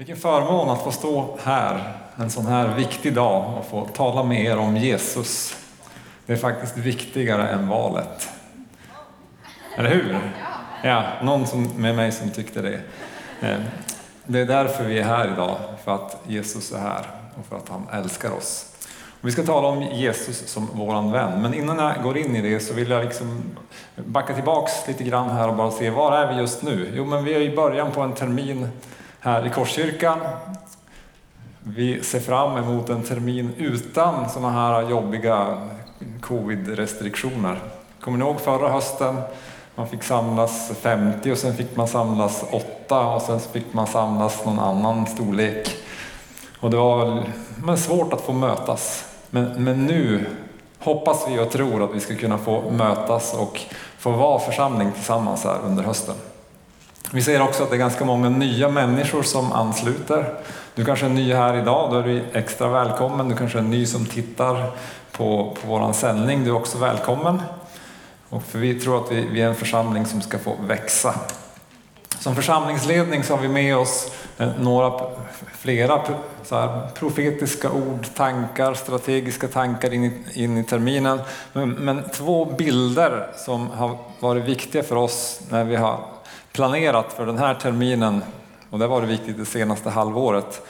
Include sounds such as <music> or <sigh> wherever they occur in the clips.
Vilken förmån att få stå här en sån här viktig dag och få tala med er om Jesus. Det är faktiskt viktigare än valet. Eller hur? Ja, någon som, med mig som tyckte det. Eh, det är därför vi är här idag, för att Jesus är här och för att han älskar oss. Vi ska tala om Jesus som våran vän, men innan jag går in i det så vill jag liksom backa tillbaks lite grann här och bara se, var är vi just nu? Jo, men vi är i början på en termin här i Korskyrkan. Vi ser fram emot en termin utan sådana här jobbiga covid-restriktioner. Kommer ni ihåg förra hösten? Man fick samlas 50 och sen fick man samlas 8 och sen fick man samlas någon annan storlek. Och det var men svårt att få mötas. Men, men nu hoppas vi och tror att vi ska kunna få mötas och få vara församling tillsammans här under hösten. Vi ser också att det är ganska många nya människor som ansluter. Du kanske är ny här idag, då är du extra välkommen. Du kanske är ny som tittar på, på vår sändning, du är också välkommen. Och för vi tror att vi, vi är en församling som ska få växa. Som församlingsledning så har vi med oss eh, några, flera så här, profetiska ord, tankar, strategiska tankar in i, in i terminen. Men, men två bilder som har varit viktiga för oss när vi har planerat för den här terminen, och det var det viktigt det senaste halvåret,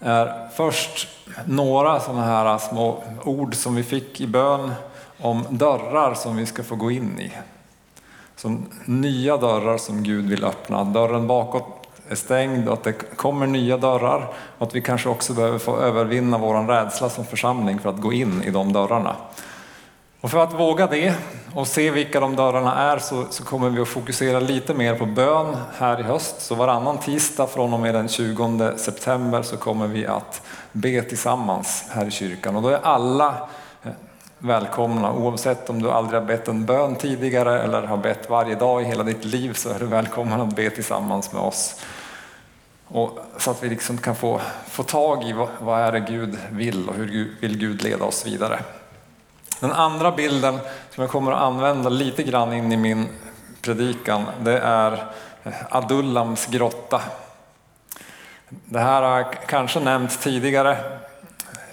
är först några sådana här små ord som vi fick i bön om dörrar som vi ska få gå in i. Som nya dörrar som Gud vill öppna. Dörren bakåt är stängd och att det kommer nya dörrar och att vi kanske också behöver få övervinna vår rädsla som församling för att gå in i de dörrarna. Och för att våga det och se vilka de dörrarna är så, så, kommer vi att fokusera lite mer på bön här i höst. Så varannan tisdag från och med den 20 september så kommer vi att be tillsammans här i kyrkan. Och då är alla eh, välkomna oavsett om du aldrig har bett en bön tidigare eller har bett varje dag i hela ditt liv så är du välkommen att be tillsammans med oss. Och så att vi liksom kan få, få tag i vad, vad är det Gud vill och hur vill Gud leda oss vidare. Den andra bilden som jag kommer att använda lite grann in i min predikan, det är Adullams grotta. Det här har kanske nämnts tidigare.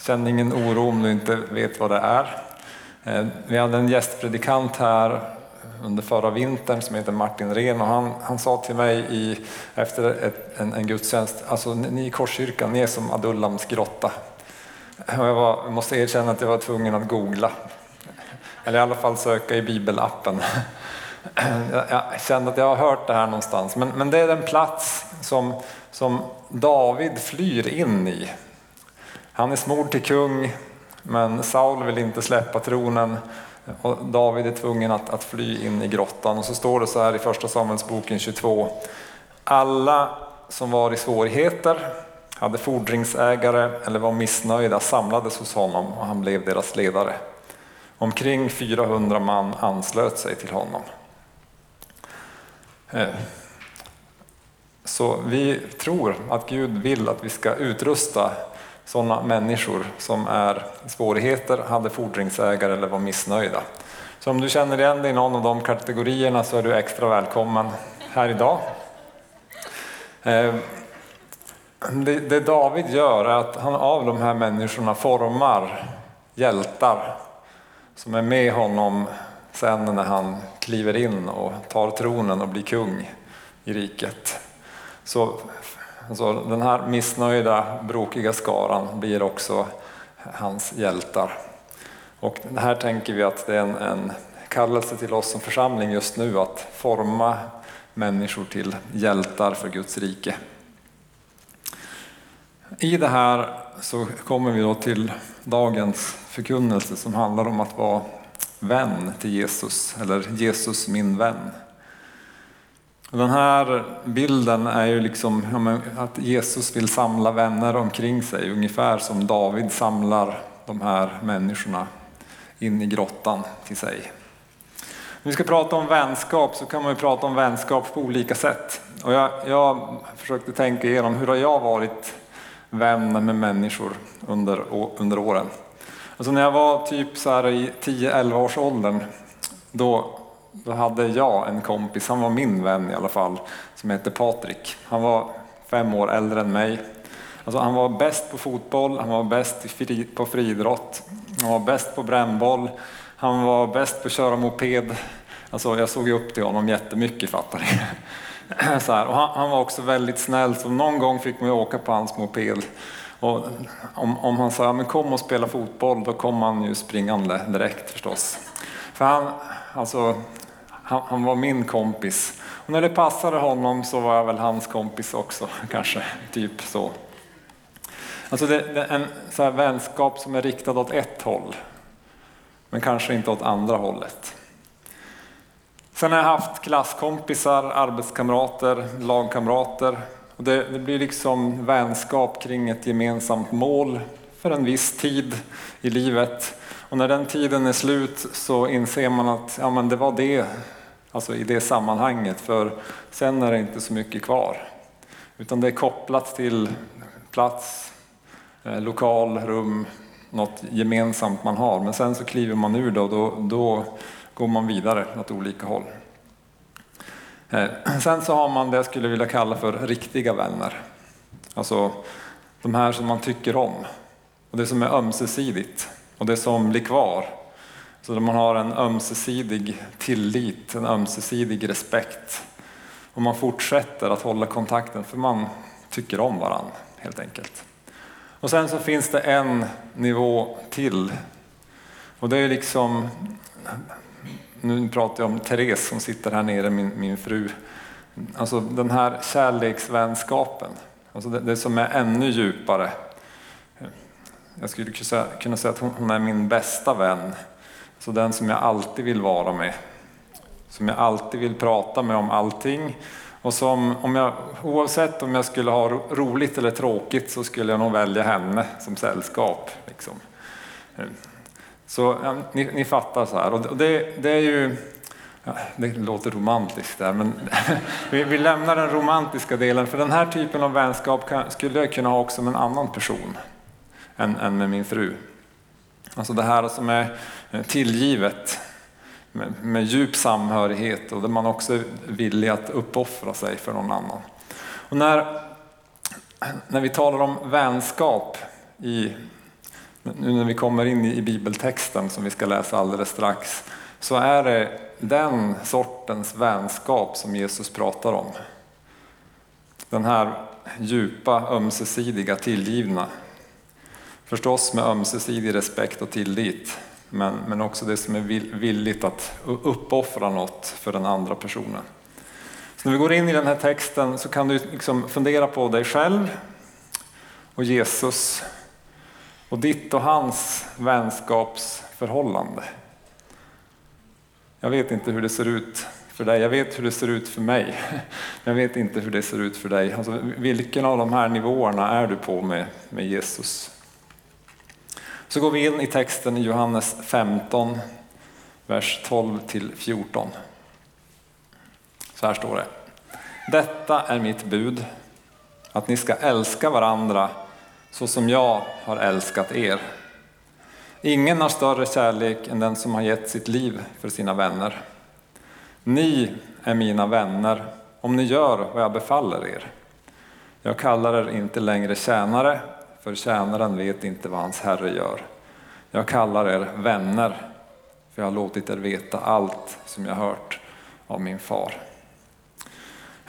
Känn ingen oro om du inte vet vad det är. Eh, vi hade en gästpredikant här under förra vintern som heter Martin Ren och han, han sa till mig i, efter ett, en, en gudstjänst, alltså ni i Korskyrkan, ni är som Adullams grotta. Och jag, var, jag måste erkänna att jag var tvungen att googla eller i alla fall söka i bibelappen. <laughs> Jag kände att jag har hört det här någonstans, men, men det är den plats som, som David flyr in i. Han är smord till kung, men Saul vill inte släppa tronen och David är tvungen att, att fly in i grottan. Och så står det så här i första Samuelsboken 22. Alla som var i svårigheter, hade fordringsägare eller var missnöjda samlades hos honom och han blev deras ledare. Omkring 400 man anslöt sig till honom. Eh, så vi tror att Gud vill att vi ska utrusta sådana människor som är i svårigheter, hade fordringsägare eller var missnöjda. Så om du känner igen dig i någon av de kategorierna så är du extra välkommen här idag. Eh, det David gör är att han av de här människorna formar hjältar som är med honom sen när han kliver in och tar tronen och blir kung i riket. Så alltså, den här missnöjda, brokiga skaran blir också hans hjältar. Och här tänker vi att det är en, en kallelse till oss som församling just nu att forma människor till hjältar för Guds rike. I det här så kommer vi då till dagens förkunnelse som handlar om att vara vän till Jesus, eller Jesus min vän. Den här bilden är ju liksom att Jesus vill samla vänner omkring sig, ungefär som David samlar de här människorna in i grottan till sig. När vi ska prata om vänskap så kan man ju prata om vänskap på olika sätt. Och jag, jag försökte tänka igenom hur har jag varit vän med människor under, under åren. Alltså när jag var typ så här i 10-11 års åldern, då, då hade jag en kompis, han var min vän i alla fall, som hette Patrik. Han var fem år äldre än mig. Alltså han var bäst på fotboll, han var bäst på friidrott, han var bäst på brännboll, han var bäst på att köra moped. Alltså jag såg upp till honom jättemycket fattar ni. <clears throat> Så här. Och han, han, var också väldigt snäll, så någon gång fick man åka på hans moped. Och om, om han sa men kom och spela fotboll, då kom han ju springande direkt förstås. För han, alltså, han, han, var min kompis. Och när det passade honom så var jag väl hans kompis också, <laughs> kanske. Typ så. Alltså det, det är en så här vänskap som är riktad åt ett håll, men kanske inte åt andra hållet. Sen har jag haft klasskompisar, arbetskamrater, lagkamrater. Och det, det, blir liksom vänskap kring ett gemensamt mål för en viss tid i livet. Och när den tiden är slut så inser man att ja, men det var det, alltså i det sammanhanget, för sen är det inte så mycket kvar. Utan det är kopplat till plats, eh, lokal, rum, något gemensamt man har. Men sen så kliver man ur det och då, då går man vidare åt olika håll. Eh, sen så har man det jag skulle vilja kalla för riktiga vänner. Alltså de här som man tycker om. Och det som är ömsesidigt och det som blir kvar. Så där man har en ömsesidig tillit, en ömsesidig respekt. Och man fortsätter att hålla kontakten för man tycker om varandra helt enkelt. Och sen så finns det en nivå till. Och det är liksom, nu pratar jag om Therese som sitter här nere, min, min fru. Alltså den här kärleksvänskapen, alltså det, det som är ännu djupare. Jag skulle kunna säga att hon är min bästa vän. Så den som jag alltid vill vara med. Som jag alltid vill prata med om allting. Och som, om jag, oavsett om jag skulle ha roligt eller tråkigt så skulle jag nog välja henne som sällskap. Liksom. Så ja, ni, ni, fattar så här. Och det, det är ju, ja, det låter romantiskt där, men <laughs> vi, vi, lämnar den romantiska delen. För den här typen av vänskap kan, skulle jag kunna ha också med en annan person än, än med min fru. Alltså det här som är eh, tillgivet med, med djup samhörighet och där man också är villig att uppoffra sig för någon annan. Och när, när vi talar om vänskap i, nu när vi kommer in i bibeltexten som vi ska läsa alldeles strax, så är det den sortens vänskap som Jesus pratar om. Den här djupa, ömsesidiga, tillgivna. Förstås med ömsesidig respekt och tillit. Men, men också det som är villigt att uppoffra något för den andra personen. Så när vi går in i den här texten så kan du liksom fundera på dig själv och Jesus och ditt och hans vänskapsförhållande. Jag vet inte hur det ser ut för dig, jag vet hur det ser ut för mig. <laughs> Jag vet inte hur det ser ut för dig. Alltså, vilken av de här nivåerna är du på med, med Jesus? Så går vi in i texten i Johannes 15, vers 12 till 14. Så här står det. Detta är mitt bud, att ni ska älska varandra så som jag har älskat er. Ingen har större kärlek än den som har gett sitt liv för sina vänner. Ni är mina vänner om ni gör vad jag befaller er. Jag kallar er inte längre tjänare för tjänaren vet inte vad hans herre gör. Jag kallar er vänner, för jag har låtit er veta allt som jag hört av min far.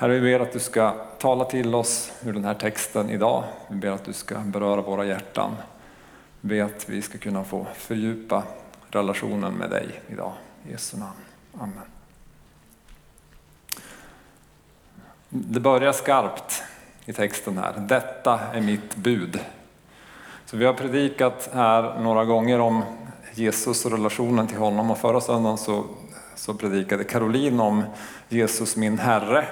Herre, vi ber att du ska tala till oss ur den här texten idag. Vi ber att du ska beröra våra hjärtan. Vi ber att vi ska kunna få fördjupa relationen med dig idag. I Jesu namn. Amen. Det börjar skarpt i texten här. Detta är mitt bud. Så vi har predikat här några gånger om Jesus och relationen till honom och förra söndagen så, så predikade Caroline om Jesus min Herre.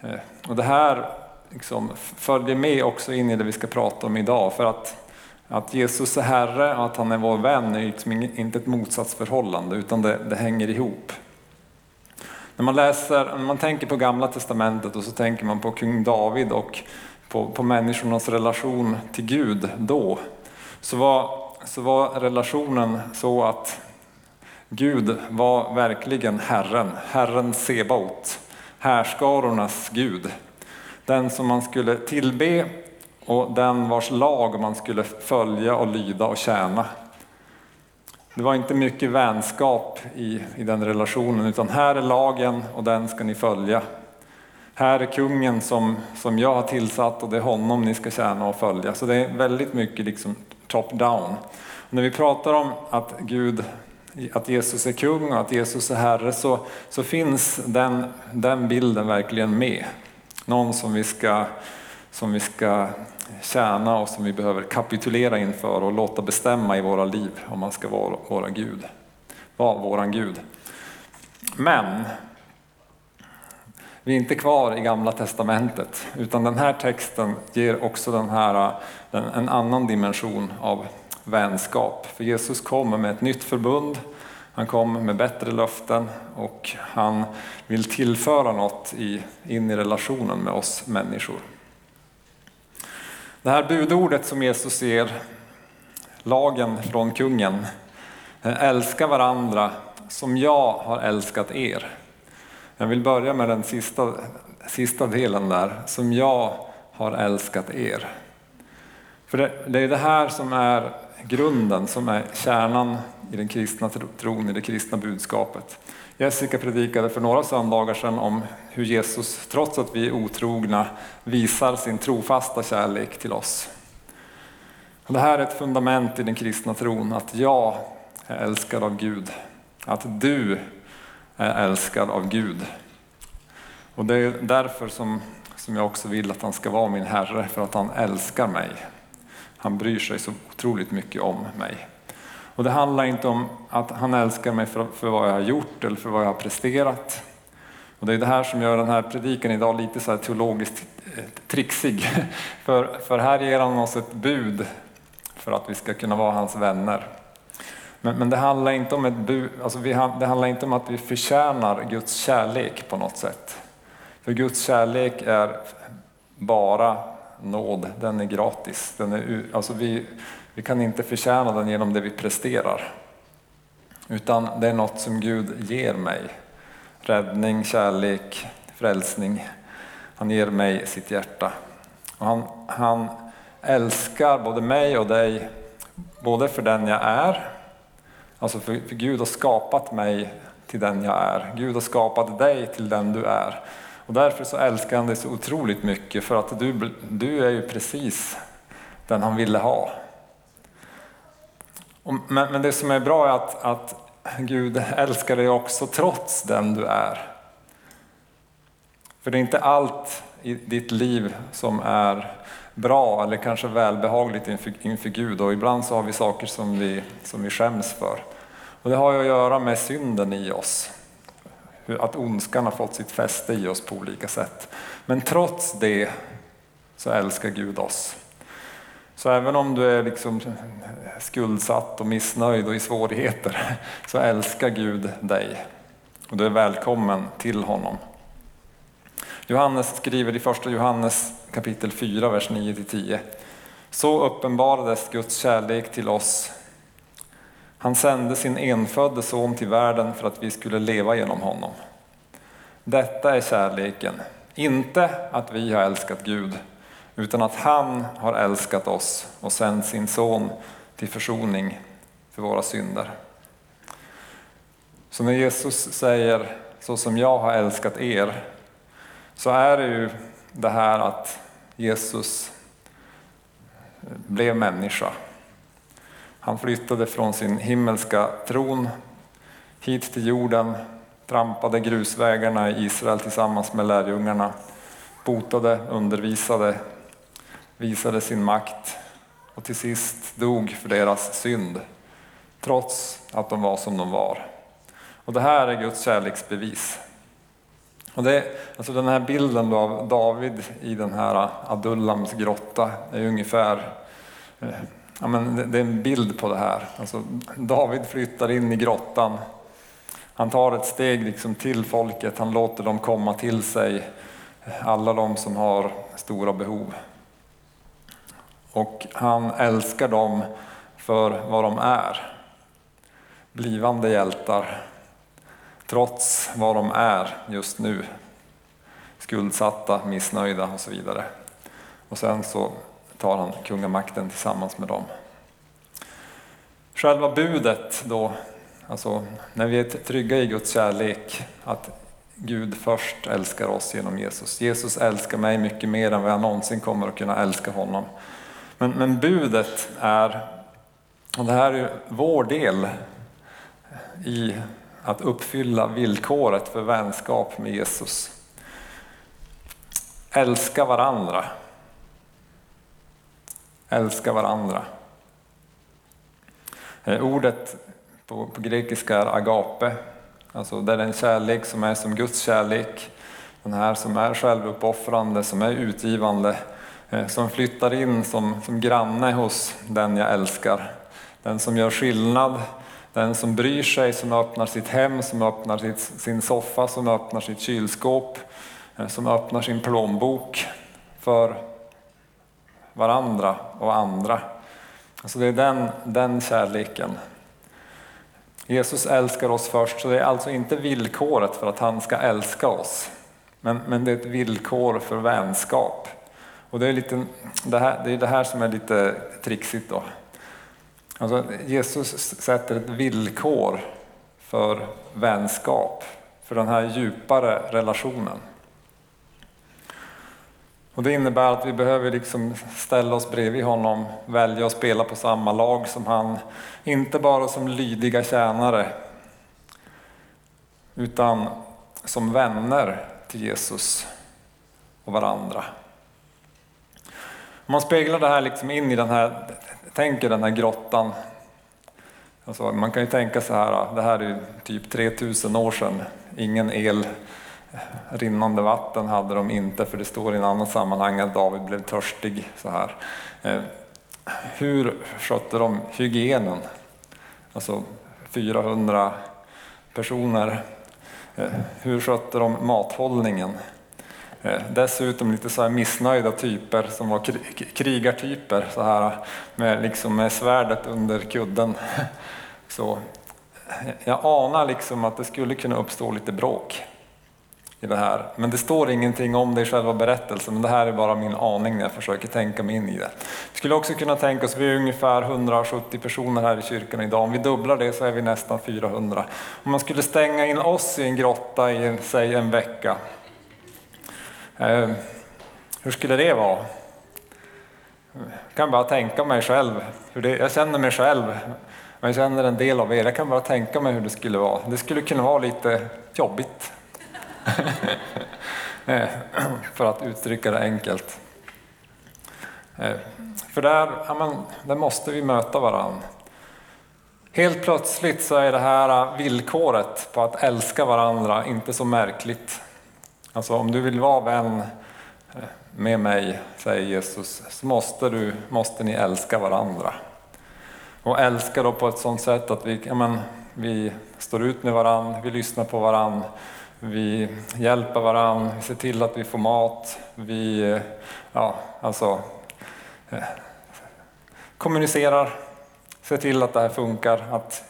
Eh, och det här liksom följer med också in i det vi ska prata om idag för att, att Jesus är Herre och att han är vår vän är liksom inte ett motsatsförhållande utan det, det hänger ihop. När man läser, när man tänker på gamla testamentet och så tänker man på kung David och på, på människornas relation till Gud då, så var, så var relationen så att Gud var verkligen Herren, Herren Sebaot, härskarornas Gud. Den som man skulle tillbe och den vars lag man skulle följa och lyda och tjäna. Det var inte mycket vänskap i, i den relationen, utan här är lagen och den ska ni följa. Här är kungen som, som jag har tillsatt och det är honom ni ska tjäna och följa. Så det är väldigt mycket liksom top-down. När vi pratar om att Gud att Jesus är kung och att Jesus är herre så, så finns den, den bilden verkligen med. Någon som vi, ska, som vi ska tjäna och som vi behöver kapitulera inför och låta bestämma i våra liv om man ska vara våra Gud. Vara våran Gud. Men vi är inte kvar i Gamla Testamentet utan den här texten ger också den här, en annan dimension av vänskap. För Jesus kommer med ett nytt förbund, han kommer med bättre löften och han vill tillföra något i, in i relationen med oss människor. Det här budordet som Jesus ger, lagen från kungen, eh, älska varandra som jag har älskat er. Jag vill börja med den sista, sista delen där, som jag har älskat er. För det, det är det här som är grunden, som är kärnan i den kristna tron, i det kristna budskapet. Jessica predikade för några söndagar sedan om hur Jesus, trots att vi är otrogna, visar sin trofasta kärlek till oss. Det här är ett fundament i den kristna tron, att jag är älskad av Gud. Att du är älskad av Gud. Och det är därför som, som jag också vill att han ska vara min Herre, för att han älskar mig. Han bryr sig så otroligt mycket om mig. Och det handlar inte om att han älskar mig för, för vad jag har gjort eller för vad jag har presterat. Och det är det här som gör den här predikan idag lite så här teologiskt eh, trixig. <laughs> För, för här ger han oss ett bud för att vi ska kunna vara hans vänner. Men, men det, handlar inte om ett bu, alltså vi, det handlar inte om att vi förtjänar Guds kärlek på något sätt. För Guds kärlek är bara nåd, den är gratis. Den är, alltså vi, vi kan inte förtjäna den genom det vi presterar. Utan det är något som Gud ger mig. Räddning, kärlek, frälsning. Han ger mig sitt hjärta. Och han, han älskar både mig och dig, både för den jag är, alltså för, för Gud har skapat mig till den jag är. Gud har skapat dig till den du är. Och därför så älskar han dig så otroligt mycket för att du, du är ju precis den han ville ha. Men, men det som är bra är att, att Gud älskar dig också trots den du är. För det är inte allt i ditt liv som är bra eller kanske välbehagligt inför, inför Gud och ibland så har vi saker som vi, som vi skäms för. Och det har ju att göra med synden i oss att ondskan har fått sitt fäste i oss på olika sätt. Men trots det så älskar Gud oss. Så även om du är liksom skuldsatt och missnöjd och i svårigheter så älskar Gud dig. Och du är välkommen till honom. Johannes skriver i första Johannes kapitel 4, vers 9-10. Så uppenbarades Guds kärlek till oss han sände sin enfödde son till världen för att vi skulle leva genom honom. Detta är kärleken, inte att vi har älskat Gud, utan att han har älskat oss och sänt sin son till försoning för våra synder. Så när Jesus säger så som jag har älskat er, så är det ju det här att Jesus blev människa han flyttade från sin himmelska tron hit till jorden, trampade grusvägarna i Israel tillsammans med lärjungarna, botade, undervisade, visade sin makt och till sist dog för deras synd, trots att de var som de var. Och det här är Guds kärleksbevis. Och det, alltså den här bilden av David i den här Adullams grotta är ungefär eh, Ja, men det är en bild på det här. Alltså, David flyttar in i grottan. Han tar ett steg liksom till folket, han låter dem komma till sig, alla de som har stora behov. Och han älskar dem för vad de är. Blivande hjältar, trots vad de är just nu. Skuldsatta, missnöjda och så vidare. Och sen så tar han kungamakten tillsammans med dem. Själva budet då, alltså när vi är trygga i Guds kärlek, att Gud först älskar oss genom Jesus. Jesus älskar mig mycket mer än vad jag någonsin kommer att kunna älska honom. Men, men budet är, och det här är vår del i att uppfylla villkoret för vänskap med Jesus. Älska varandra. Älska varandra. Eh, ordet på, på grekiska är agape, alltså det är den kärlek som är som Guds kärlek. Den här som är självuppoffrande, som är utgivande, eh, som flyttar in som, som granne hos den jag älskar. Den som gör skillnad, den som bryr sig, som öppnar sitt hem, som öppnar sitt, sin soffa, som öppnar sitt kylskåp, eh, som öppnar sin plånbok för varandra och andra. Alltså det är den, den kärleken. Jesus älskar oss först, så det är alltså inte villkoret för att han ska älska oss. Men, men det är ett villkor för vänskap. Och det är, lite, det, här, det är det här som är lite trixigt då. Alltså Jesus sätter ett villkor för vänskap, för den här djupare relationen. Och det innebär att vi behöver liksom ställa oss bredvid honom, välja att spela på samma lag som han. Inte bara som lydiga tjänare, utan som vänner till Jesus och varandra. Om man speglar det här liksom in i den här, tänker den här grottan. Alltså man kan ju tänka så här, ah, det här är typ 3000 år sedan, ingen el Rinnande vatten hade de inte, för det står i en annan sammanhang att David blev törstig. så här. Eh, hur skötte de hygienen? Alltså 400 personer. Eh, hur skötte de mathållningen? Eh, dessutom lite så här missnöjda typer som var krigartyper, så här, med, liksom med svärdet under kudden. <laughs> Så jag anar liksom att det skulle kunna uppstå lite bråk i det här. Men det står ingenting om det i själva berättelsen, men det här är bara min aning när jag försöker tänka mig in i det. Vi skulle också kunna tänka oss, vi är ungefär 170 personer här i kyrkan idag, om vi dubblar det så är vi nästan 400. Om man skulle stänga in oss i en grotta i, säg en vecka, eh, hur skulle det vara? Jag kan bara tänka mig själv, hur det, jag känner mig själv, jag känner en del av er, jag kan bara tänka mig hur det skulle vara. Det skulle kunna vara lite jobbigt <laughs> för att uttrycka det enkelt. Eh, för där, ja, men, där måste vi möta varandra. Helt plötsligt så är det här eh, villkoret på att älska varandra inte så märkligt. Alltså om du vill vara vän eh, med mig, säger Jesus, så måste, du, måste ni älska varandra. Och älska då på ett sådant sätt att vi, ja, men, vi står ut med varandra, vi lyssnar på varandra, vi hjälper varandra, vi ser till att vi får mat, vi ja, alltså, eh, kommunicerar, ser till att det här funkar, att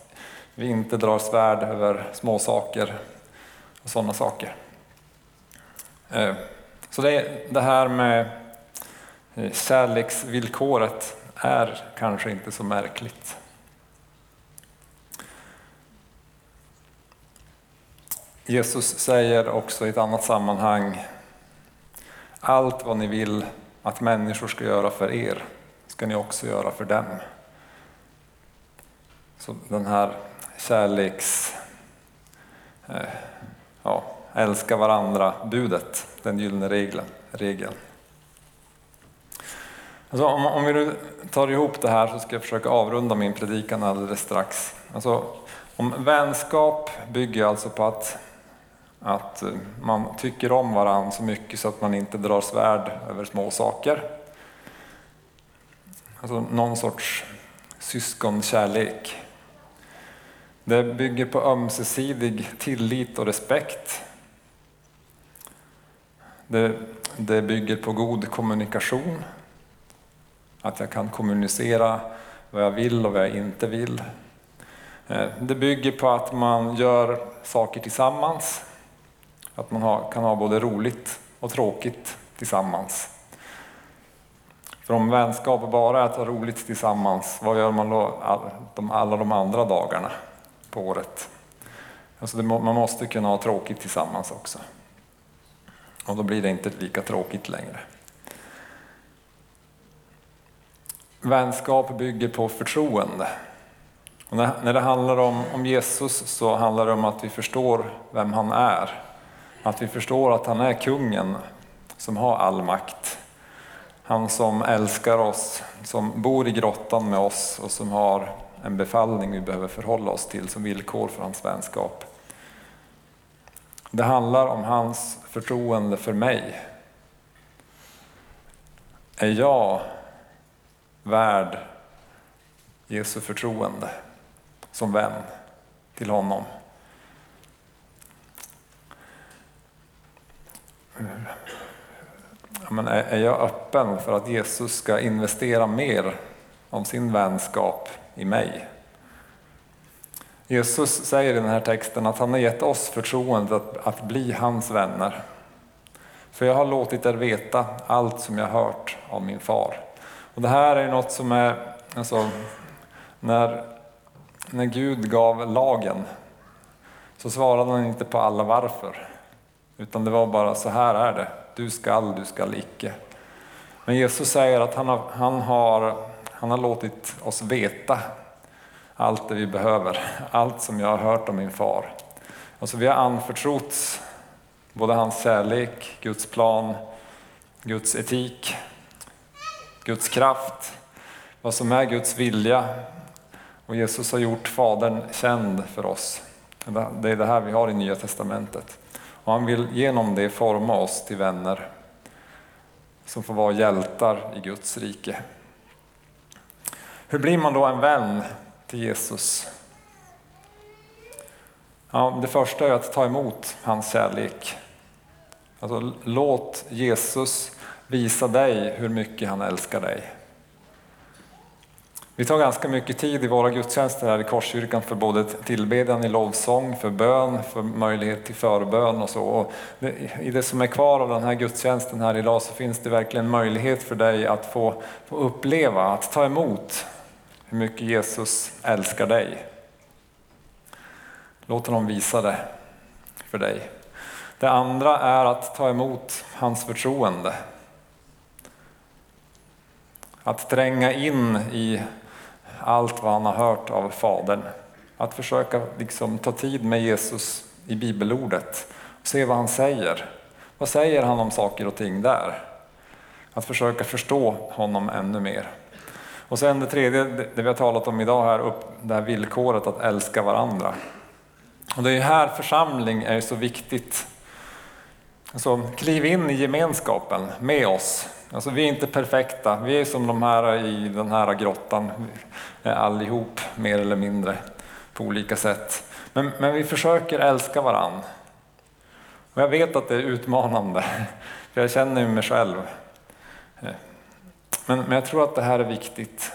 vi inte drar svärd över små saker och sådana saker. Eh, så det, det här med eh, kärleksvillkoret är kanske inte så märkligt. Jesus säger också i ett annat sammanhang, allt vad ni vill att människor ska göra för er ska ni också göra för dem. Så den här kärleks, eh, ja, älska varandra-budet, den gyllene regeln. regeln. Alltså om, om vi nu tar ihop det här så ska jag försöka avrunda min predikan alldeles strax. Alltså, om vänskap bygger alltså på att att eh, man tycker om varandra så mycket så att man inte drar svärd över små saker. Alltså någon sorts syskonkärlek. Det bygger på ömsesidig tillit och respekt. Det, det bygger på god kommunikation. Att jag kan kommunicera vad jag vill och vad jag inte vill. Eh, det bygger på att man gör saker tillsammans. Att man kan ha både roligt och tråkigt tillsammans. För om vänskap bara är att ha roligt tillsammans, vad gör man då alla de andra dagarna på året? Alltså det, man måste kunna ha tråkigt tillsammans också. Och då blir det inte lika tråkigt längre. Vänskap bygger på förtroende. Och när det handlar om, om Jesus så handlar det om att vi förstår vem han är. Att vi förstår att han är kungen som har all makt. Han som älskar oss, som bor i grottan med oss och som har en befallning vi behöver förhålla oss till som villkor för hans vänskap. Det handlar om hans förtroende för mig. Är jag värd Jesu förtroende som vän till honom? Men är jag öppen för att Jesus ska investera mer av sin vänskap i mig? Jesus säger i den här texten att han har gett oss förtroendet att, att bli hans vänner. För jag har låtit er veta allt som jag hört av min far. Och det här är något som är, alltså, när, när Gud gav lagen så svarade han inte på alla varför. Utan det var bara så här är det, du skall, du skall icke. Men Jesus säger att han har, han har, han har låtit oss veta allt det vi behöver, allt som jag har hört om min far. Alltså vi har anförtrotts både hans kärlek, Guds plan, Guds etik, Guds kraft, vad som är Guds vilja. Och Jesus har gjort Fadern känd för oss. Det är det här vi har i Nya Testamentet. Och han vill genom det forma oss till vänner som får vara hjältar i Guds rike. Hur blir man då en vän till Jesus? Ja, det första är att ta emot hans kärlek. Alltså, låt Jesus visa dig hur mycket han älskar dig. Vi tar ganska mycket tid i våra gudstjänster här i Korskyrkan för både tillbedjan i lovsång, för bön, för möjlighet till förbön och så. Och I det som är kvar av den här gudstjänsten här idag så finns det verkligen möjlighet för dig att få, få uppleva, att ta emot hur mycket Jesus älskar dig. Låt honom visa det för dig. Det andra är att ta emot hans förtroende. Att tränga in i allt vad han har hört av Fadern. Att försöka liksom ta tid med Jesus i bibelordet och se vad han säger. Vad säger han om saker och ting där? Att försöka förstå honom ännu mer. Och sen det tredje, det vi har talat om idag här, upp det här villkoret att älska varandra. Och det är här församling är så viktigt. Alltså, kliv in i gemenskapen med oss. Alltså, vi är inte perfekta, vi är som de här i den här grottan allihop, mer eller mindre, på olika sätt. Men, men vi försöker älska varann. Och jag vet att det är utmanande, <laughs> för jag känner ju mig själv. Men, men jag tror att det här är viktigt.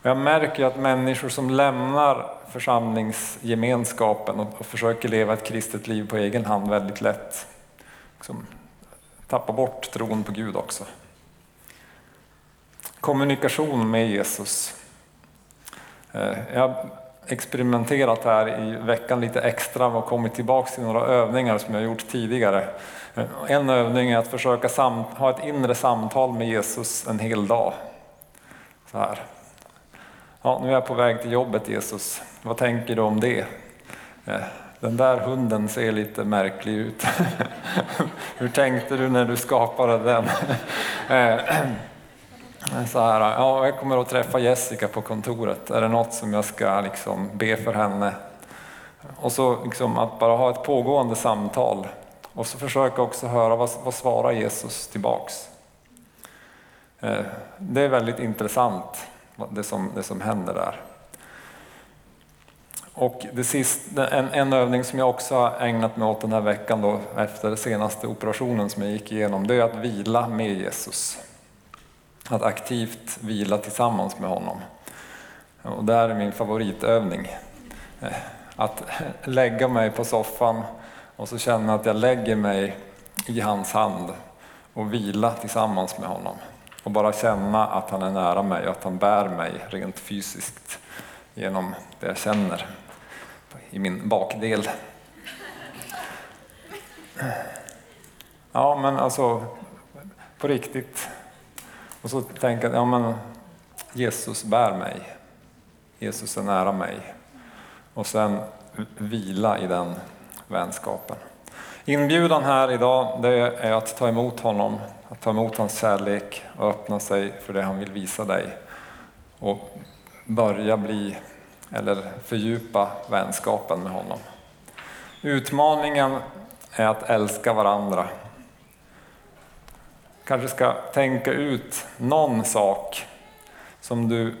Och jag märker att människor som lämnar församlingsgemenskapen och, och försöker leva ett kristet liv på egen hand väldigt lätt liksom, tappar bort tron på Gud också. Kommunikation med Jesus. Eh, jag har experimenterat här i veckan lite extra och kommit tillbaka till några övningar som jag gjort tidigare. Eh, en övning är att försöka ha ett inre samtal med Jesus en hel dag. Så här. Ja, nu är jag på väg till jobbet Jesus, vad tänker du om det? Eh, den där hunden ser lite märklig ut. <laughs> Hur tänkte du när du skapade den? <laughs> <clears throat> Så här, ja, jag kommer att träffa Jessica på kontoret. Är det något som jag ska liksom be för henne? Och så liksom att bara ha ett pågående samtal och så försöka också höra vad, vad svarar Jesus tillbaks. Eh, det är väldigt intressant det som, det som händer där. Och det sista, en, en övning som jag också har ägnat mig åt den här veckan då, efter senaste operationen som jag gick igenom, det är att vila med Jesus. Att aktivt vila tillsammans med honom. Och det här är min favoritövning. Eh, att <laughs> lägga mig på soffan och så känna att jag lägger mig i hans hand och vila tillsammans med honom. och bara känna att han är nära mig och att han bär mig rent fysiskt genom det jag känner i min bakdel. Ja, men alltså på riktigt. Och så tänka jag, ja, men Jesus bär mig. Jesus är nära mig. Och sen vila i den vänskapen. Inbjudan här idag det är att ta emot honom, att ta emot hans kärlek och öppna sig för det han vill visa dig. Och börja bli, eller fördjupa vänskapen med honom. Utmaningen är att älska varandra. Kanske ska tänka ut någon sak som du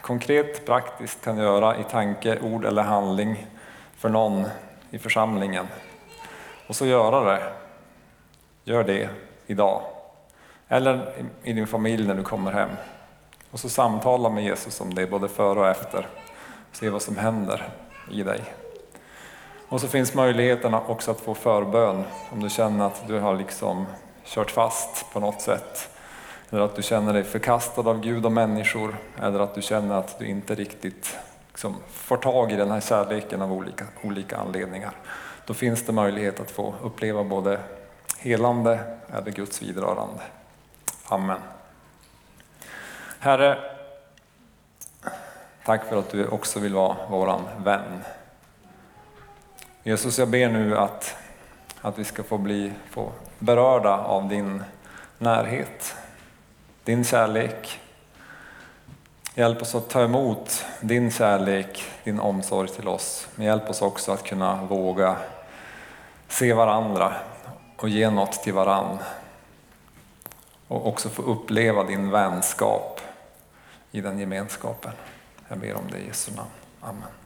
konkret praktiskt kan göra i tanke, ord eller handling för någon i församlingen. Och så göra det. Gör det idag. Eller i din familj när du kommer hem. Och så samtala med Jesus om det både före och efter. Se vad som händer i dig. Och så finns möjligheten också att få förbön om du känner att du har liksom kört fast på något sätt. Eller att du känner dig förkastad av Gud och människor. Eller att du känner att du inte riktigt liksom får tag i den här kärleken av olika, olika anledningar. Då finns det möjlighet att få uppleva både helande eller Guds vidrörande. Amen. Herre, tack för att du också vill vara våran vän. Jesus, jag ber nu att, att vi ska få bli få berörda av din närhet, din kärlek. Hjälp oss att ta emot din kärlek, din omsorg till oss. Men hjälp oss också att kunna våga se varandra och ge något till varann. Och också få uppleva din vänskap i den gemenskapen. Jag ber om det i Jesu namn. Amen.